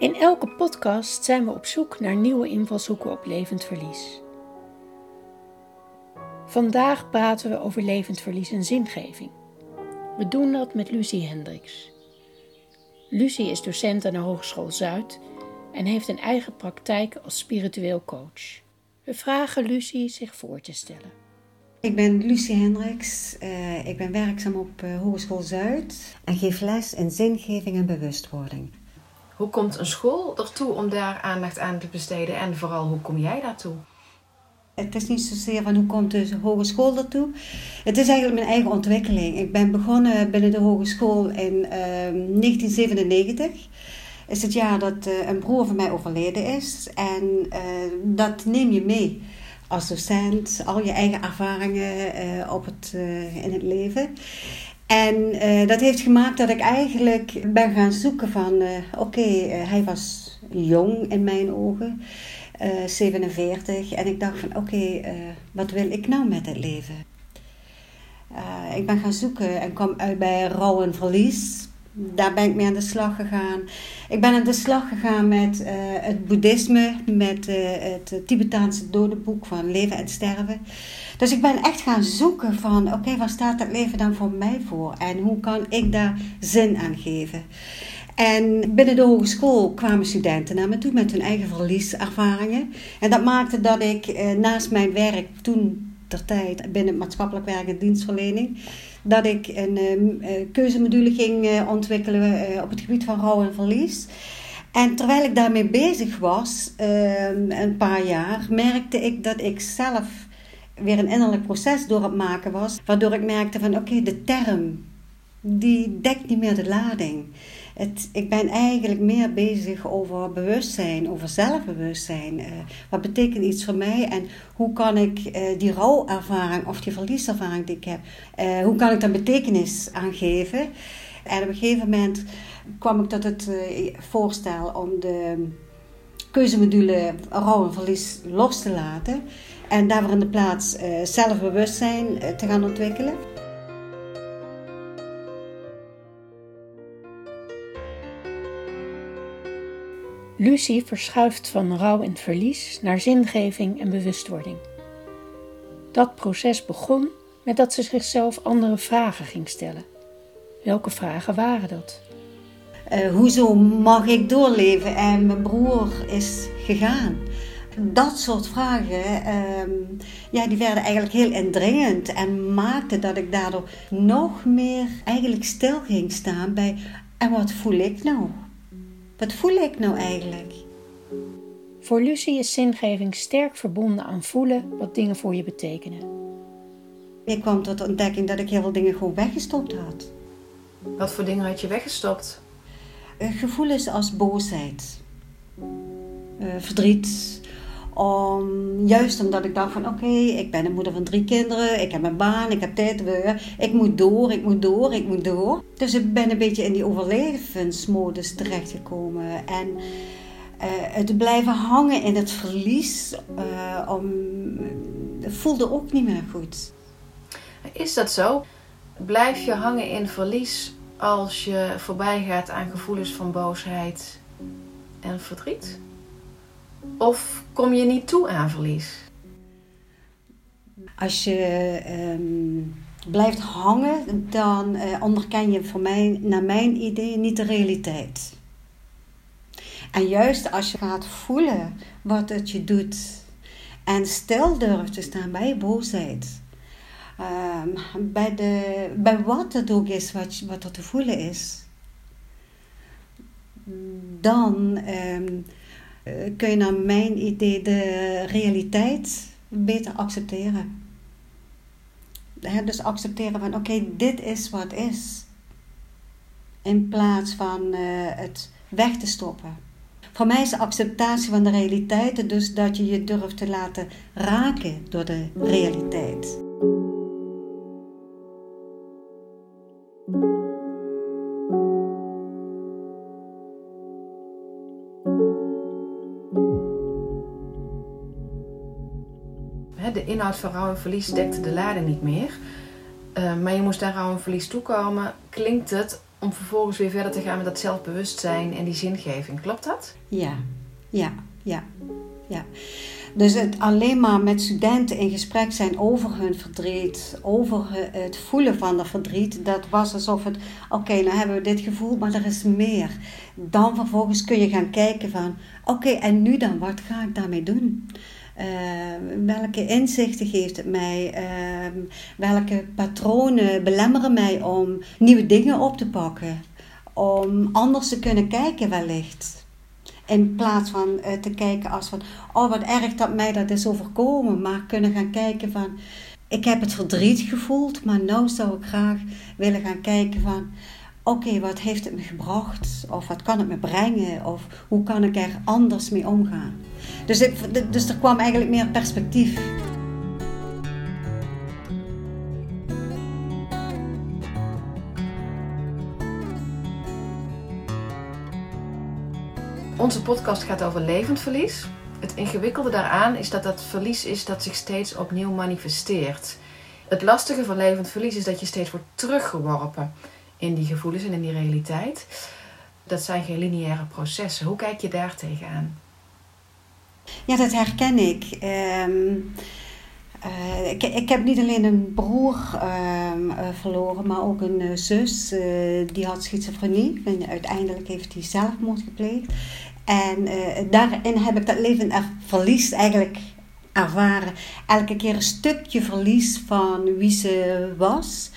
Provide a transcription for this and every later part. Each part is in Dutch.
In elke podcast zijn we op zoek naar nieuwe invalshoeken op levend verlies. Vandaag praten we over levend verlies en zingeving. We doen dat met Lucie Hendricks. Lucie is docent aan de Hogeschool Zuid en heeft een eigen praktijk als spiritueel coach. We vragen Lucie zich voor te stellen. Ik ben Lucie Hendricks. Uh, ik ben werkzaam op uh, Hogeschool Zuid en geef les in zingeving en bewustwording. Hoe komt een school ertoe om daar aandacht aan te besteden en vooral hoe kom jij daartoe? Het is niet zozeer van hoe komt de hogeschool ertoe. Het is eigenlijk mijn eigen ontwikkeling. Ik ben begonnen binnen de hogeschool in uh, 1997. Is het jaar dat uh, een broer van mij overleden is. En uh, dat neem je mee als docent. Al je eigen ervaringen uh, op het, in het leven. En uh, dat heeft gemaakt dat ik eigenlijk ben gaan zoeken van... Uh, Oké, uh, hij was jong in mijn ogen, 47. En ik dacht van oké, wat wil ik nou met het leven? ik ben gaan zoeken en kwam uit bij rouw en verlies. Daar ben ik mee aan de slag gegaan. Ik ben aan de slag gegaan met het boeddhisme, met het Tibetaanse dodenboek van leven en sterven. Dus ik ben echt gaan zoeken van, oké, okay, wat staat dat leven dan voor mij voor? En hoe kan ik daar zin aan geven? En binnen de hogeschool kwamen studenten naar me toe met hun eigen verlieservaringen. En dat maakte dat ik eh, naast mijn werk toen ter tijd binnen het maatschappelijk werk en dienstverlening, dat ik een uh, keuzemodule ging uh, ontwikkelen uh, op het gebied van rouw en verlies. En terwijl ik daarmee bezig was, een paar jaar, merkte ik dat ik zelf weer een innerlijk proces door het maken was. Waardoor ik merkte van oké, de term, die dekt niet meer de lading. Het, ik ben eigenlijk meer bezig over bewustzijn, over zelfbewustzijn. Uh, wat betekent iets voor mij en hoe kan ik uh, die rouwervaring of die verlieservaring die ik heb, uh, hoe kan ik daar betekenis aan geven? En op een gegeven moment kwam ik tot het voorstel om de keuzemodule rouw en verlies los te laten. En daarvoor in de plaats zelfbewustzijn te gaan ontwikkelen. Lucie verschuift van rouw en verlies naar zingeving en bewustwording. Dat proces begon met dat ze zichzelf andere vragen ging stellen. Welke vragen waren dat? Uh, hoezo mag ik doorleven en mijn broer is gegaan? Dat soort vragen, um, ja, die werden eigenlijk heel indringend en maakten dat ik daardoor nog meer eigenlijk stil ging staan bij, en wat voel ik nou? Wat voel ik nou eigenlijk? Voor Lucie is zingeving sterk verbonden aan voelen wat dingen voor je betekenen. Ik kwam tot de ontdekking dat ik heel veel dingen gewoon weggestopt had. Wat voor dingen had je weggestopt? Gevoelens als boosheid, uh, verdriet, om, juist omdat ik dacht van oké, ik ben een moeder van drie kinderen, ik heb een baan, ik heb tijd, ik moet door, ik moet door, ik moet door. Dus ik ben een beetje in die overlevensmodus terechtgekomen. En uh, het blijven hangen in het verlies uh, om, voelde ook niet meer goed. Is dat zo? Blijf je hangen in verlies als je voorbij gaat aan gevoelens van boosheid en verdriet? Of kom je niet toe aan verlies? Als je um, blijft hangen, dan uh, onderken je voor mij, naar mijn idee, niet de realiteit. En juist als je gaat voelen wat het je doet en stil durft te staan bij boosheid, um, bij, de, bij wat het ook is wat, wat er te voelen is, dan um, kun je naar mijn idee de realiteit beter accepteren. dus accepteren van oké, dit is wat is. In plaats van eh, het weg te stoppen. Voor mij is acceptatie van de realiteit dus dat je je durft te laten raken door de realiteit. Inhoud van rouw en verlies dekte de lading niet meer. Uh, maar je moest daar rouw en verlies toekomen. Klinkt het om vervolgens weer verder te gaan met dat zelfbewustzijn en die zingeving. Klopt dat? Ja, ja, ja, ja. Dus het alleen maar met studenten in gesprek zijn over hun verdriet, over het voelen van dat verdriet, dat was alsof het, oké, nou hebben we dit gevoel, maar er is meer. Dan vervolgens kun je gaan kijken van, oké, en nu dan, wat ga ik daarmee doen? Uh, welke inzichten geeft het mij? Uh, welke patronen belemmeren mij om nieuwe dingen op te pakken? Om anders te kunnen kijken wellicht. In plaats van uh, te kijken als van, oh wat erg dat mij dat is overkomen. Maar kunnen gaan kijken van, ik heb het verdriet gevoeld, maar nu zou ik graag willen gaan kijken van, oké, wat heeft het me gebracht? Of wat kan het me brengen? Of hoe kan ik er anders mee omgaan? Dus, dus er kwam eigenlijk meer perspectief. Onze podcast gaat over levend verlies. Het ingewikkelde daaraan is dat dat verlies is dat zich steeds opnieuw manifesteert. Het lastige van levend verlies is dat je steeds wordt teruggeworpen in die gevoelens en in die realiteit. Dat zijn geen lineaire processen. Hoe kijk je daar tegenaan? Ja, dat herken ik. Ehm, eh, ik, ik heb niet alleen een broer ehm, eh, verloren, maar ook een uh, zus. die had schizofrenie. En uiteindelijk heeft hij zelfmoord gepleegd. En daarin heb ik dat leven verlies eigenlijk ervaren. Elke keer een stukje verlies van wie ze was.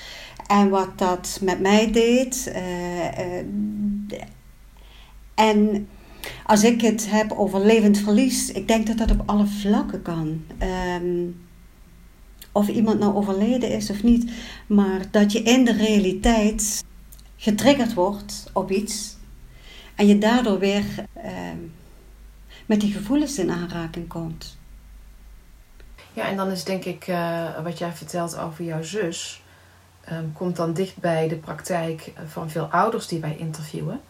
En wat dat met mij deed. en als ik het heb over levend verlies, ik denk dat dat op alle vlakken kan. Ehm, of iemand nou overleden is of niet, maar dat je in de realiteit getriggerd wordt op iets en je daardoor weer ehm, met die gevoelens in aanraking komt. Ja, en dan is denk ik uh, wat jij vertelt over jouw zus, um, komt dan dicht bij de praktijk van veel ouders die wij interviewen.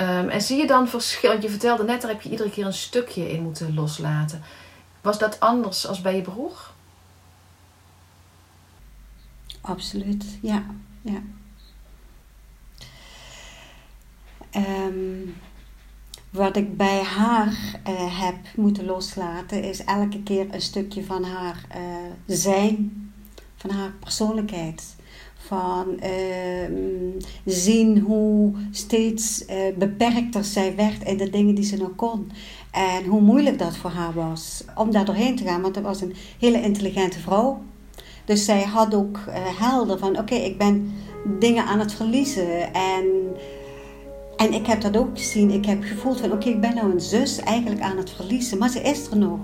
Um, en zie je dan verschil? Want je vertelde net, daar heb je iedere keer een stukje in moeten loslaten. Was dat anders als bij je broer? Absoluut, ja. ja. Um, wat ik bij haar uh, heb moeten loslaten, is elke keer een stukje van haar uh, zijn, van haar persoonlijkheid van uh, zien hoe steeds uh, beperkter zij werd in de dingen die ze nog kon. En hoe moeilijk dat voor haar was om daar doorheen te gaan, want het was een hele intelligente vrouw. Dus zij had ook uh, helder van: oké, ik ben dingen aan het verliezen. En, en ik heb dat ook gezien. Ik heb gevoeld van: oké, ik ben nou een zus eigenlijk aan het verliezen, maar ze is er nog.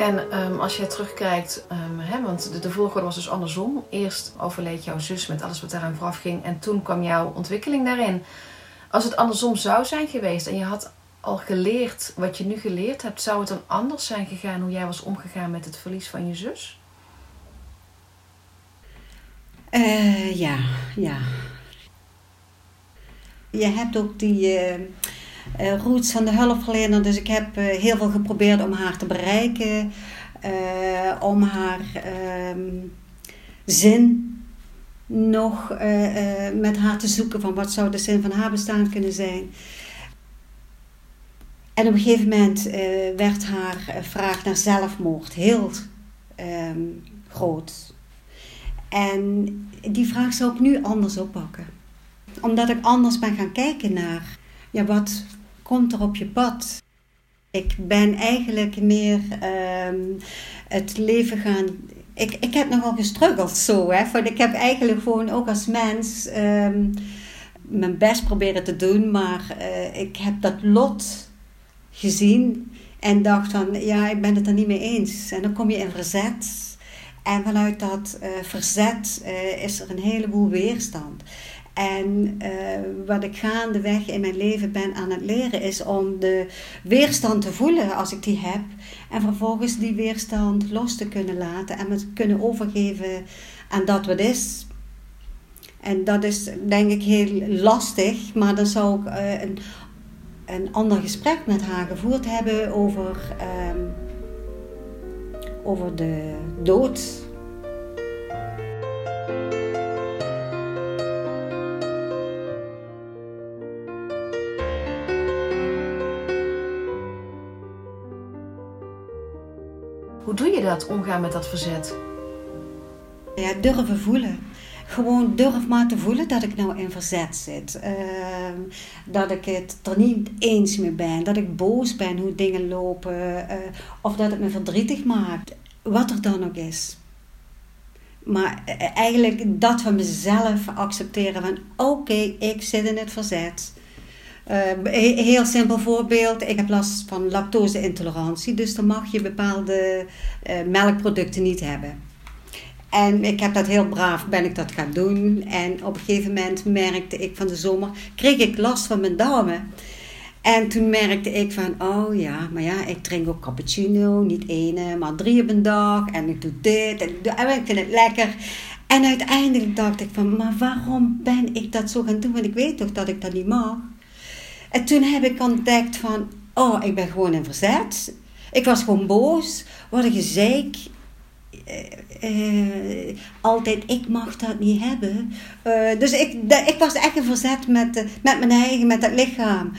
En um, als je terugkijkt, um, hè, want de, de, volgorde was dus andersom. Eerst overleed jouw zus met alles wat daaraan vooraf ging. En toen kwam jouw ontwikkeling daarin. Als het andersom zou zijn geweest en je had al geleerd wat je nu geleerd hebt, zou het dan anders zijn gegaan hoe jij was omgegaan met het verlies van je zus? Uh, ja, ja. Je hebt ook die. Uh, roots van de hulpverlener. Dus ik heb uh, heel veel geprobeerd om haar te bereiken. Uh, om haar ehm, zin nog met haar te zoeken van wat zou de zin van haar bestaan kunnen zijn. En op een gegeven moment werd haar vraag naar zelfmoord heel um, groot. En die vraag zou ik nu anders oppakken. Omdat ik anders ben gaan kijken naar ja, wat komt er op je pad? Ik ben eigenlijk meer um, het leven gaan ik, ik heb nogal gestruggeld zo. Hè, want ik heb eigenlijk gewoon ook als mens ehm, mijn best proberen te doen. Maar uh, ik heb dat lot gezien en dacht van, ja, ik ben het er niet mee eens. En dan kom je in verzet. En vanuit dat uh, verzet uh, is er een heleboel weerstand. En uh, wat ik gaandeweg in mijn leven ben aan het leren is om de weerstand te voelen als ik die heb. En vervolgens die weerstand los te kunnen laten en me kunnen overgeven aan dat wat is. En dat is denk ik heel lastig, maar dan zou ik uh, een, een ander gesprek met haar gevoerd hebben over, um, over de dood je dat, omgaan met dat verzet? Ja, durven voelen. Gewoon durf maar te voelen dat ik nou in verzet zit. Uh, dat ik het er niet eens mee ben. Dat ik boos ben hoe dingen lopen. Uh, of dat het me verdrietig maakt. Wat er dan ook is. Maar eh, eigenlijk dat van mezelf accepteren van oké, ik zit in het verzet. Uh, heel simpel voorbeeld. Ik heb last van lactose-intolerantie. Dus dan mag je bepaalde uh, melkproducten niet hebben. En ik heb dat heel braaf, ben ik dat gaan doen. En op een gegeven moment merkte ik van de zomer, kreeg ik last van mijn darmen. En toen merkte ik van, oh ja, maar ja, ik drink ook cappuccino. Niet één, maar drie op een dag. En ik doe dit en ik, en ik vind het lekker. En uiteindelijk dacht ik van, maar waarom ben ik dat zo gaan doen? Want ik weet toch dat ik dat niet mag. En toen heb ik ontdekt van, oh, ik ben gewoon in verzet. Ik was gewoon boos. Wat een gezeik. Uh, altijd, ik mag dat niet hebben. Uh, dus ik, ik was echt in verzet met, met mijn eigen, met het lichaam.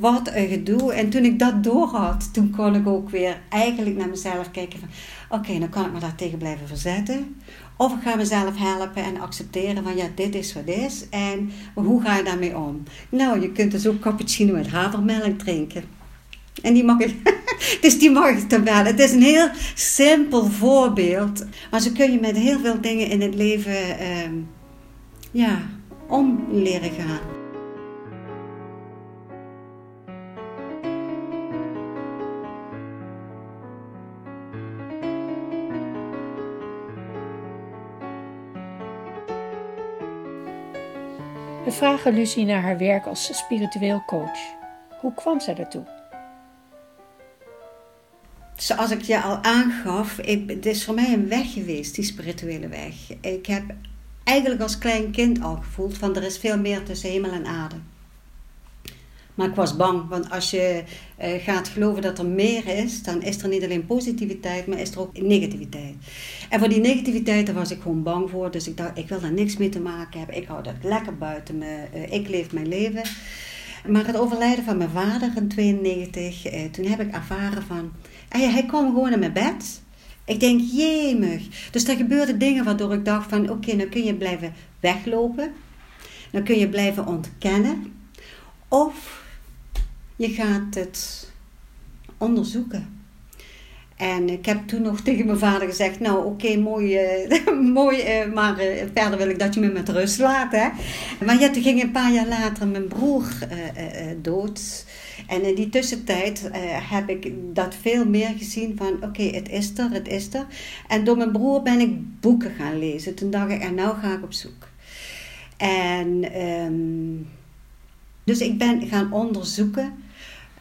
wat een gedoe. En toen ik dat door had, toen kon ik ook weer eigenlijk naar mezelf kijken van... Oké, okay, dan kan ik me daar tegen blijven verzetten. Of ik ga mezelf helpen en accepteren van ja, dit is wat is. En hoe ga je daarmee om? Nou, je kunt dus ook cappuccino met havermelk drinken. En die mag ik, dus die mag ik wel. Het is een heel simpel voorbeeld. Maar zo kun je met heel veel dingen in het leven uh, ja, om leren gaan. We vragen Lucie naar haar werk als spiritueel coach. Hoe kwam zij daartoe? Zoals ik je al aangaf, het is voor mij een weg geweest, die spirituele weg. Ik heb eigenlijk als klein kind al gevoeld van er is veel meer tussen hemel en aarde. Maar ik was bang, want als je uh, gaat geloven dat er meer is, dan is er niet alleen positiviteit, maar is er ook negativiteit. En voor die negativiteit, daar was ik gewoon bang voor. Dus ik dacht, ik wil daar niks mee te maken hebben. Ik hou dat lekker buiten me. Uh, ik leef mijn leven. Maar het overlijden van mijn vader in 92, uh, toen heb ik ervaren van... Hij, kwam gewoon in mijn bed. Ik denk, jemig. Dus er gebeurden dingen waardoor ik dacht van... Oké, okay, nou kun je blijven weglopen. Dan kun je blijven ontkennen. Of je gaat het onderzoeken. En ik heb toen nog tegen mijn vader gezegd: Nou, oké, mooi, uh, mooi uh, maar uh, verder wil ik dat je me met rust laat. Hè? Maar ja, toen ging een paar jaar later mijn broer dood. En in die tussentijd heb ik dat veel meer gezien van: Oké, het is er, het is er. En door mijn broer ben ik boeken gaan lezen. Toen dacht ik: En nou ga ik op zoek. En. Um, dus ik ben gaan onderzoeken.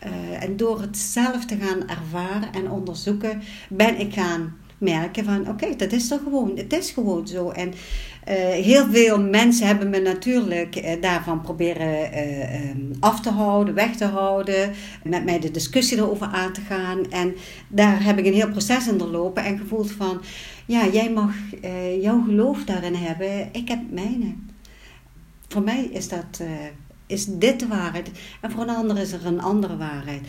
Uh, en door het zelf te gaan ervaren en onderzoeken, ben ik gaan merken van oké, dat is toch gewoon, het is gewoon zo. En uh, heel veel mensen hebben me natuurlijk uh, daarvan proberen um, af te houden, weg te houden, met mij de discussie erover aan te gaan. En daar heb ik een heel proces in doorlopen en gevoeld van ja, jij mag jouw geloof daarin hebben, ik heb mijne. Voor mij is dat is dit de waarheid. En voor een ander is er een andere waarheid.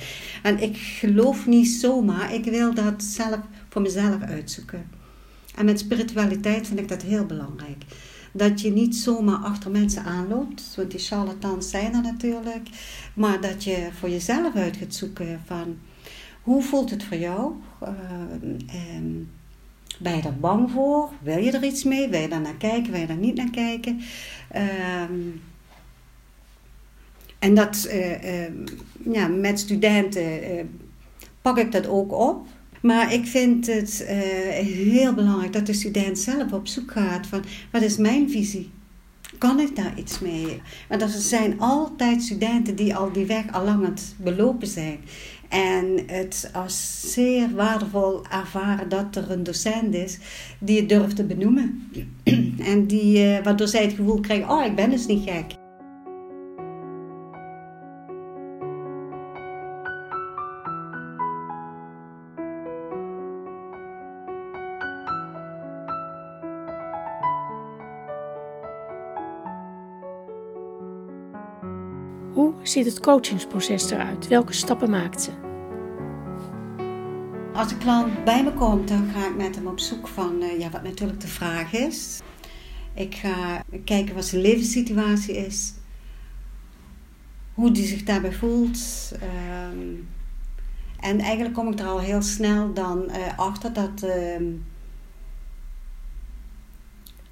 En ik geloof niet zomaar. Ik wil dat zelf voor mezelf uitzoeken. En met spiritualiteit vind ik dat heel belangrijk. Dat je niet zomaar achter mensen aanloopt. Want die charlatans zijn er natuurlijk. Maar dat je voor jezelf uit gaat zoeken van... Hoe voelt het voor jou? Uh, Ben je er bang voor? Wil je er iets mee? Wil je daar naar kijken? Wil je daar niet naar kijken? Ehm, en dat, uh, ja, met studenten uh, pak ik dat ook op. Maar ik vind het heel belangrijk dat de student zelf op zoek gaat van wat is mijn visie? Kan ik daar iets mee? Want er zijn altijd studenten die al die weg al lang het belopen zijn. En het als zeer waardevol ervaren dat er een docent is die het durft te benoemen. en die, uh, waardoor zij het gevoel krijgen, oh ik ben dus niet gek. Ziet het coachingsproces eruit? Welke stappen maakt ze? Als de klant bij me komt, dan ga ik met hem op zoek van uh, ja, wat natuurlijk de vraag is. Ik ga kijken wat zijn levenssituatie is. Hoe die zich daarbij voelt. Um, en eigenlijk kom ik er al heel snel dan uh, achter dat, uh,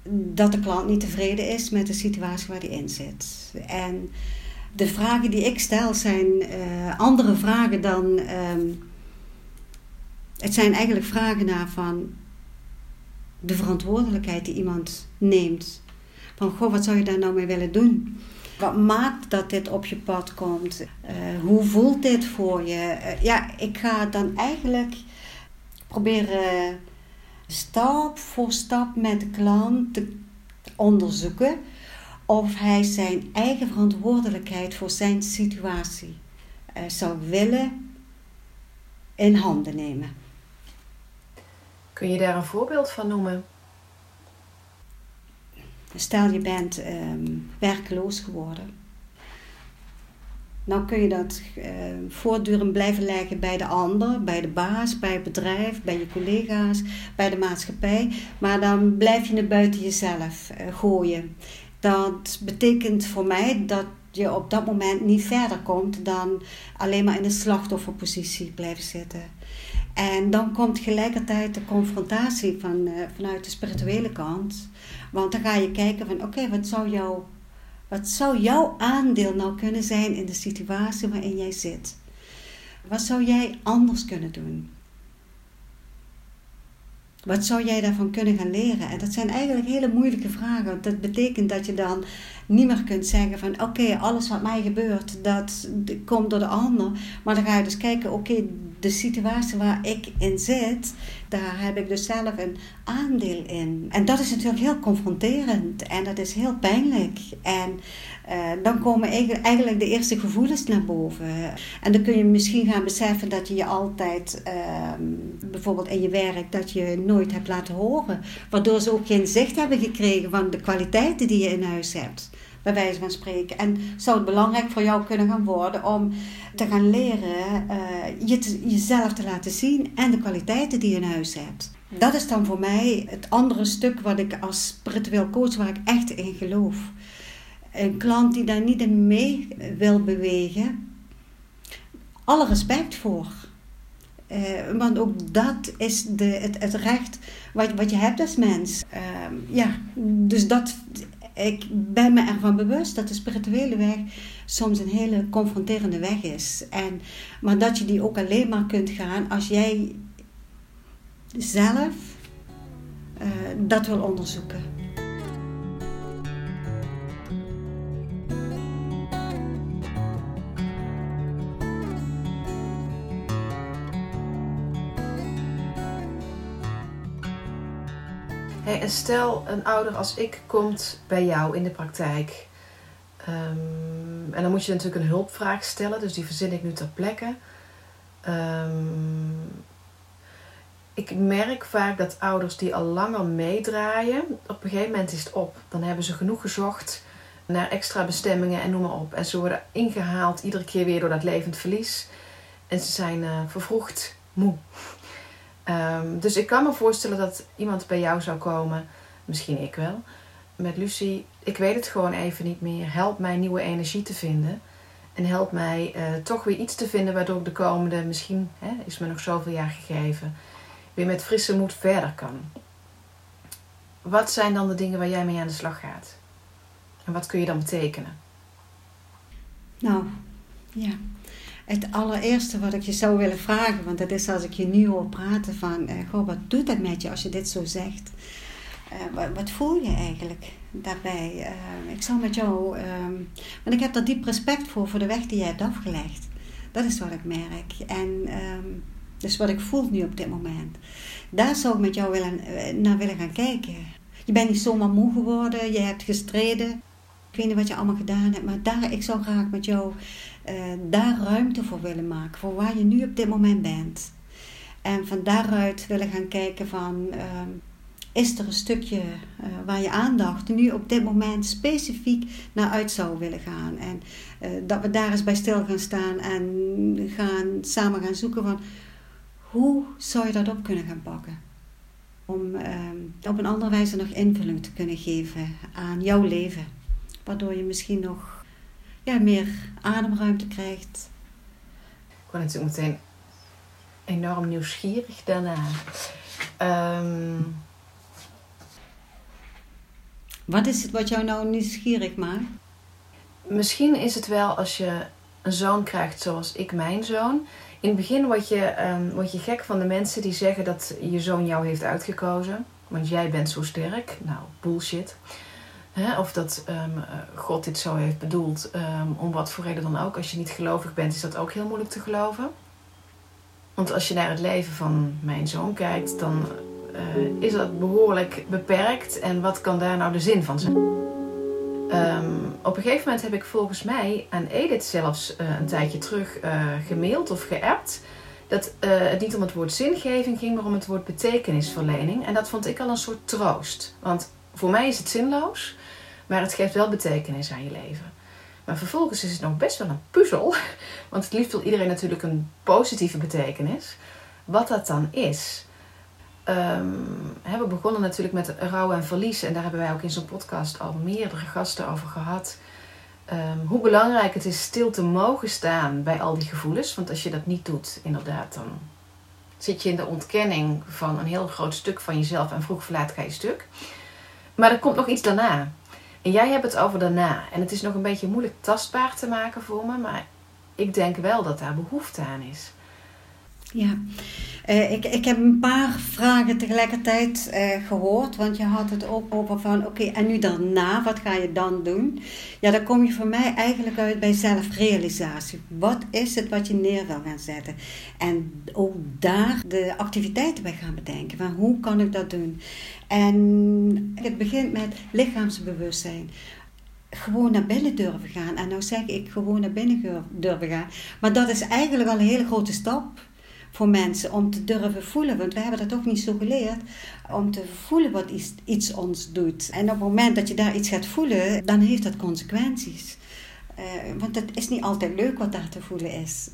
dat de klant niet tevreden is met de situatie waar hij in zit. En de vragen die ik stel zijn uh, andere vragen dan. Um, het zijn eigenlijk vragen naar van de verantwoordelijkheid die iemand neemt. Van goh, wat zou je daar nou mee willen doen? Wat maakt dat dit op je pad komt? Uh, hoe voelt dit voor je? Uh, ja, ik ga dan eigenlijk proberen stap voor stap met de klant te onderzoeken of hij zijn eigen verantwoordelijkheid voor zijn situatie uh, zou willen in handen nemen. Kun je daar een voorbeeld van noemen? Stel je bent um, werkloos geworden. Nou kun je dat uh, voortdurend blijven leggen bij de ander, bij de baas, bij het bedrijf, bij je collega's, bij de maatschappij. Maar dan blijf je het buiten jezelf uh, gooien. Dat betekent voor mij dat je op dat moment niet verder komt dan alleen maar in de slachtofferpositie blijven zitten. En dan komt tegelijkertijd de confrontatie van, uh, vanuit de spirituele kant. Want dan ga je kijken van oké, wat zou jouw wat zou jouw aandeel nou kunnen zijn in de situatie waarin jij zit? Wat zou jij anders kunnen doen? Wat zou jij daarvan kunnen gaan leren? En dat zijn eigenlijk hele moeilijke vragen. Dat betekent dat je dan niet meer kunt zeggen van oké, alles wat mij gebeurt, dat komt door de ander. Maar dan ga je dus kijken, oké, de situatie waar ik in zit, daar heb ik dus zelf een aandeel in. En dat is natuurlijk heel confronterend en dat is heel pijnlijk. En uh, dan komen eigenlijk de eerste gevoelens naar boven. En dan kun je misschien gaan beseffen dat je je altijd, uh, bijvoorbeeld in je werk, dat je nooit hebt laten horen. Waardoor ze ook geen zicht hebben gekregen van de kwaliteiten die je in huis hebt bij wijze van spreken. En zou het belangrijk voor jou kunnen gaan worden om te gaan leren uh, je jezelf te laten zien en de kwaliteiten die je in huis hebt. Dat is dan voor mij het andere stuk wat ik als spiritueel coach, waar ik echt in geloof. Een klant die daar niet in mee wil bewegen, alle respect voor. Uh, want ook dat is de, het, het recht wat, wat je hebt als mens. Uh, ja, dus dat ik ben me ervan bewust dat de spirituele weg soms een hele confronterende weg is. En, maar dat je die ook alleen maar kunt gaan als jij zelf uh, dat wil onderzoeken. Stel, een ouder als ik komt bij jou in de praktijk. Um, en dan moet je natuurlijk een hulpvraag stellen, dus die verzin ik nu ter plekke. Um, ik merk vaak dat ouders die al langer meedraaien, op een gegeven moment is het op. Dan hebben ze genoeg gezocht naar extra bestemmingen en noem maar op. En ze worden ingehaald iedere keer weer door dat levend verlies. En ze zijn uh, vervroegd moe. Um, dus ik kan me voorstellen dat iemand bij jou zou komen, misschien ik wel, met Lucie. Ik weet het gewoon even niet meer. Help mij nieuwe energie te vinden. En help mij uh, toch weer iets te vinden waardoor ik de komende, misschien hè, is me nog zoveel jaar gegeven, weer met frisse moed verder kan. Wat zijn dan de dingen waar jij mee aan de slag gaat? En wat kun je dan betekenen? Nou, ja. Het allereerste wat ik je zou willen vragen, want dat is als ik je nu hoor praten van, eh, goh, wat doet dat met je als je dit zo zegt? Eh, wat, wat, voel je eigenlijk daarbij? Uh, ik zou met jou, ehm, want ik heb er diep respect voor, voor de weg die jij hebt afgelegd. Dat is wat ik merk. En ehm, dus wat ik voel nu op dit moment. Daar zou ik met jou willen, eh, naar willen gaan kijken. Je bent niet zomaar moe geworden, je hebt gestreden. Ik weet niet wat je allemaal gedaan hebt, maar daar, ik zou graag met jou daar ruimte voor willen maken, voor waar je nu op dit moment bent. En van daaruit willen gaan kijken van, ehm, is er een stukje uh, waar je aandacht nu op dit moment specifiek naar uit zou willen gaan. En uh, dat we daar eens bij stil gaan staan en gaan, samen gaan zoeken van hoe zou je dat op kunnen gaan pakken. Om uh, op een andere wijze nog invulling te kunnen geven aan jouw leven. Waardoor je misschien nog ja, meer ademruimte krijgt. Ik word natuurlijk meteen enorm nieuwsgierig daarna. Um... Wat is het wat jou nou nieuwsgierig maakt? Misschien is het wel als je een zoon krijgt zoals ik mijn zoon. In het begin word je, um, word je gek van de mensen die zeggen dat je zoon jou heeft uitgekozen. Want jij bent zo sterk. Nou, bullshit. Hè? Of dat um, God dit zo heeft bedoeld. Um, om wat voor reden dan ook. Als je niet gelovig bent, is dat ook heel moeilijk te geloven. Want als je naar het leven van mijn zoon kijkt, dan uh, is dat behoorlijk beperkt. En wat kan daar nou de zin van zijn? Um, op een gegeven moment heb ik volgens mij aan Edith zelfs uh, een tijdje terug uh, gemaild of geappt. Dat het niet om het woord zingeving ging, maar om het woord betekenisverlening. En dat vond ik al een soort troost. Want voor mij is het zinloos, maar het geeft wel betekenis aan je leven. Maar vervolgens is het nog best wel een puzzel. Want het liefst wil iedereen natuurlijk een positieve betekenis. Wat dat dan is. Um, we begonnen natuurlijk met rouw en verlies. En daar hebben wij ook in zo'n podcast al meerdere gasten over gehad. Um, hoe belangrijk het is stil te mogen staan bij al die gevoelens. Want als je dat niet doet, inderdaad, dan zit je in de ontkenning van een heel groot stuk van jezelf. En vroeg of laat ga je stuk. Maar er komt nog iets daarna. En jij hebt het over daarna. En het is nog een beetje moeilijk tastbaar te maken voor me. Maar ik denk wel dat daar behoefte aan is. Ja, uh, ik, ik heb een paar vragen tegelijkertijd uh, gehoord. Want je had het ook over van, oké, en nu daarna, wat ga je dan doen? Ja, dan kom je voor mij eigenlijk uit bij zelfrealisatie. Wat is het wat je neer wil gaan zetten? En ook daar de activiteiten bij gaan bedenken. Van hoe kan ik dat doen? En het begint met lichaamsbewustzijn gewoon naar binnen durven gaan. En nou zeg ik gewoon naar binnen durven gaan. Maar dat is eigenlijk al een hele grote stap voor mensen om te durven voelen. Want we hebben dat ook niet zo geleerd. Om te voelen wat iets, iets ons doet. En op het moment dat je daar iets gaat voelen, dan heeft dat consequenties. Uh, want het is niet altijd leuk wat daar te voelen is.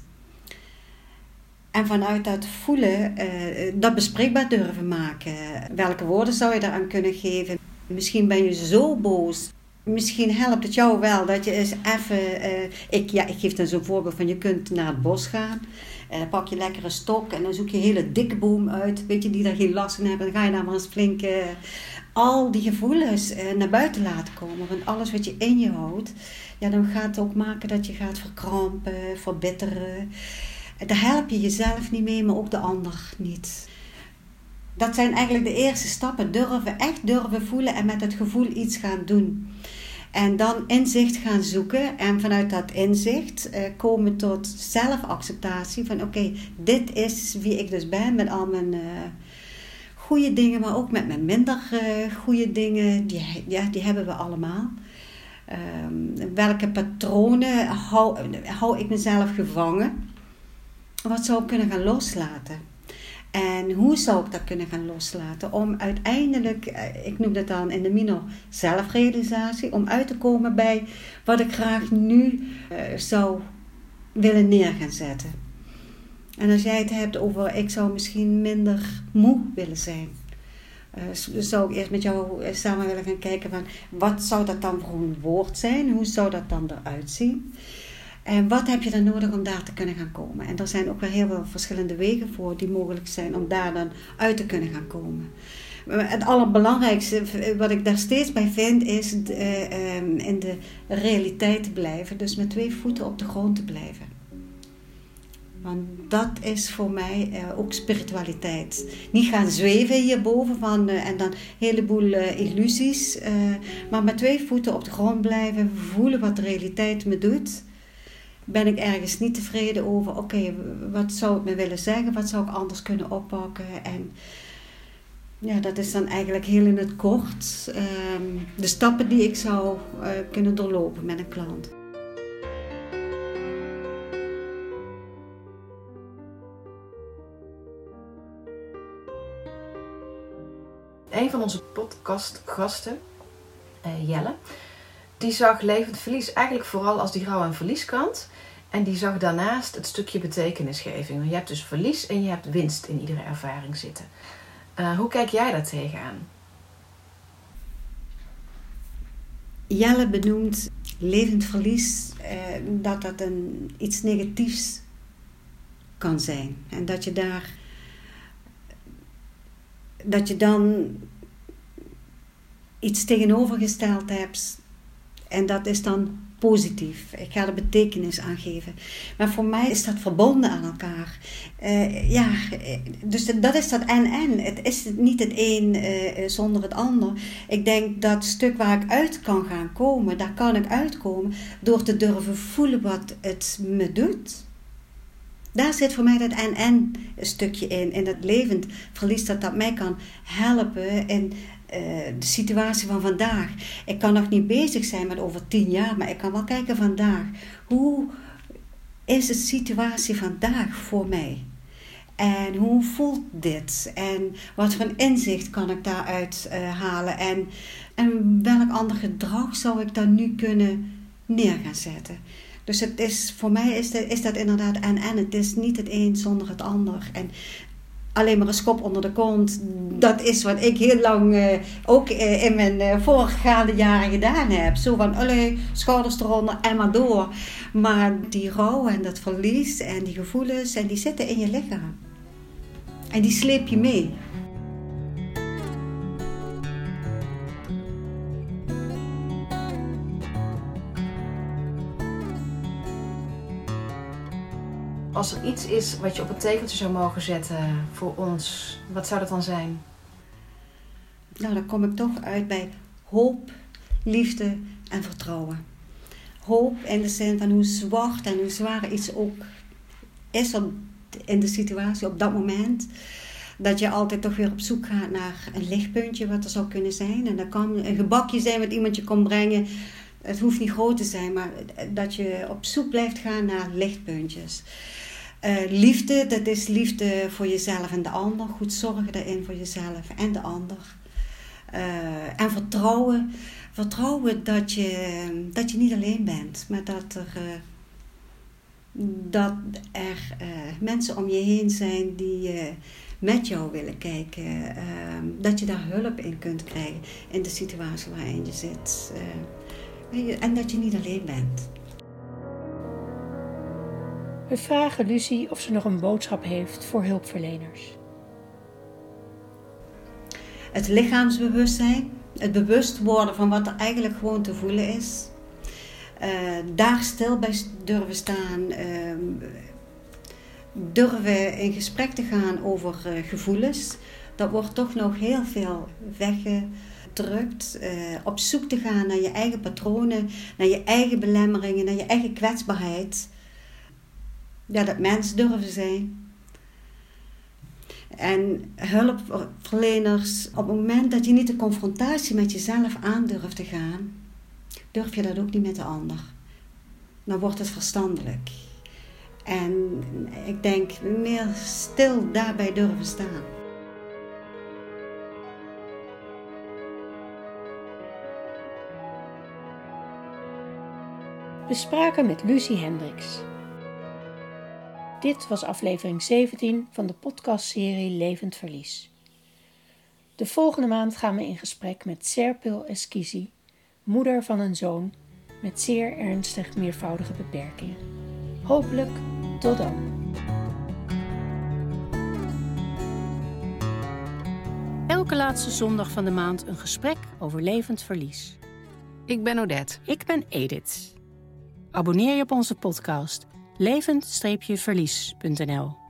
En vanuit dat voelen, uh, dat bespreekbaar durven maken. Welke woorden zou je daaraan kunnen geven? Misschien ben je zo boos. Misschien helpt het jou wel dat je eens even. Uh, ik, ja, ik geef dan zo'n voorbeeld van: je kunt naar het bos gaan. Dan pak je lekker een stok en dan zoek je een hele dikke boom uit, weet je, die daar geen last van hebben. Dan ga je daar maar eens flink uh, al die gevoelens naar buiten laten komen. Want alles wat je in je houdt, ja, dan gaat het ook maken dat je gaat verkrampen, verbitteren. Daar help je jezelf niet mee, maar ook de ander niet. Dat zijn eigenlijk de eerste stappen. Durven, echt durven voelen en met het gevoel iets gaan doen. En dan inzicht gaan zoeken en vanuit dat inzicht uh, komen tot zelfacceptatie van oké, dit is wie ik dus ben met al mijn uh, goede dingen, maar ook met mijn minder uh, goede dingen. Die, ja, die hebben we allemaal. Um, welke patronen hou, hou ik mezelf gevangen? Wat zou ik kunnen gaan loslaten? En hoe zou ik dat kunnen gaan loslaten? Om uiteindelijk, eh, ik noem dat dan in de minor zelfrealisatie, om uit te komen bij wat ik graag nu uh, zou willen neer gaan zetten. En als jij het hebt over, ik zou misschien minder moe willen zijn. Uh, zou ik eerst met jou samen willen gaan kijken van, wat zou dat dan voor een woord zijn? Hoe zou dat dan eruit zien? En wat heb je dan nodig om daar te kunnen gaan komen? En er zijn ook weer heel veel verschillende wegen voor die mogelijk zijn om daar dan uit te kunnen gaan komen. Het allerbelangrijkste wat ik daar steeds bij vind is uh, in de realiteit te blijven. Dus met twee voeten op de grond te blijven. Want dat is voor mij ook spiritualiteit. Niet gaan zweven hierboven van, en dan een heleboel illusies. maar met twee voeten op de grond blijven, voelen wat de realiteit me doet. Ben ik ergens niet tevreden over, oké, wat zou ik me willen zeggen? Wat zou ik anders kunnen oppakken? En ja, dat is dan eigenlijk heel in het kort ehm, de stappen die ik zou kunnen doorlopen met een klant. een van onze podcastgasten, uh, Jelle, die zag levend verlies eigenlijk vooral als die rouw- en verlieskant. En die zag daarnaast het stukje betekenisgeving. Je hebt dus verlies en je hebt winst in iedere ervaring zitten. Uh, hoe kijk jij daar tegenaan? Jelle benoemt levend verlies eh, dat dat een, iets negatiefs kan zijn. En dat je daar dat je dan iets tegenovergesteld hebt en dat is dan positief. Ik ga er betekenis aan geven. Maar voor mij is dat verbonden aan elkaar. Uh, ja, dus dat is dat en-en. Het is niet het een uh, zonder het ander. Ik denk dat stuk waar ik uit kan gaan komen, daar kan ik uitkomen door te durven voelen wat het me doet. Daar zit voor mij dat en-en stukje in. In het levend verlies dat dat mij kan helpen in uh, de situatie van vandaag. Ik kan nog niet bezig zijn met over tien jaar, maar ik kan wel kijken vandaag. Hoe is de situatie vandaag voor mij? En hoe voelt dit? En wat voor inzicht kan ik daaruit uh, halen? En, en welk ander gedrag zou ik dan nu kunnen neer gaan zetten? Dus het is, voor mij is, de, is dat inderdaad en en. Het is niet het een zonder het ander. En alleen maar een schop onder de kont, dat is wat ik heel lang uh, ook uh, in mijn uh, voorgaande jaren gedaan heb. Zo van, allee, schouders eronder en maar door. Maar die rouw en dat verlies en die gevoelens, en die zitten in je lichaam. En die sleep je mee. Als er iets is wat je op het tegeltje zou mogen zetten voor ons, wat zou dat dan zijn? Nou, dan kom ik toch uit bij hoop, liefde en vertrouwen. Hoop in de zin van hoe zwart en hoe zwaar iets ook is in de situatie op dat moment. Dat je altijd toch weer op zoek gaat naar een lichtpuntje wat er zou kunnen zijn. En dat kan een gebakje zijn wat iemand je kon brengen. Het hoeft niet groot te zijn, maar dat je op zoek blijft gaan naar lichtpuntjes. Uh, liefde, dat is liefde voor jezelf en de ander. Goed zorgen daarin voor jezelf en de ander. Uh, en vertrouwen. Vertrouwen dat je, dat je niet alleen bent, maar dat er, uh, dat er mensen om je heen zijn die met jou willen kijken. dat je daar hulp in kunt krijgen in de situatie waarin je zit. en dat je niet alleen bent. We vragen Lucie of ze nog een boodschap heeft voor hulpverleners. Het lichaamsbewustzijn, het bewust worden van wat er eigenlijk gewoon te voelen is. Uh, daar stil bij durven staan. Uh, durven in gesprek te gaan over uh, gevoelens. Dat wordt toch nog heel veel weggedrukt. Uh, op zoek te gaan naar je eigen patronen, naar je eigen belemmeringen, naar je eigen kwetsbaarheid ja, dat mensen durven zijn. En hulpverleners, op het moment dat je niet de confrontatie met jezelf aandurft te gaan, durf je dat ook niet met de ander. Dan wordt het verstandelijk. En ik denk meer stil daarbij durven staan. We spraken met Lucie Hendricks, dit was aflevering 17 van de podcastserie Levend Verlies. De volgende maand gaan we in gesprek met Serpil Eskisi, moeder van een zoon met zeer ernstig meervoudige beperkingen. Hopelijk tot dan. Elke laatste zondag van de maand een gesprek over levend verlies. Ik ben Odette. Ik ben Edith. Abonneer je op onze podcast levend-verlies.nl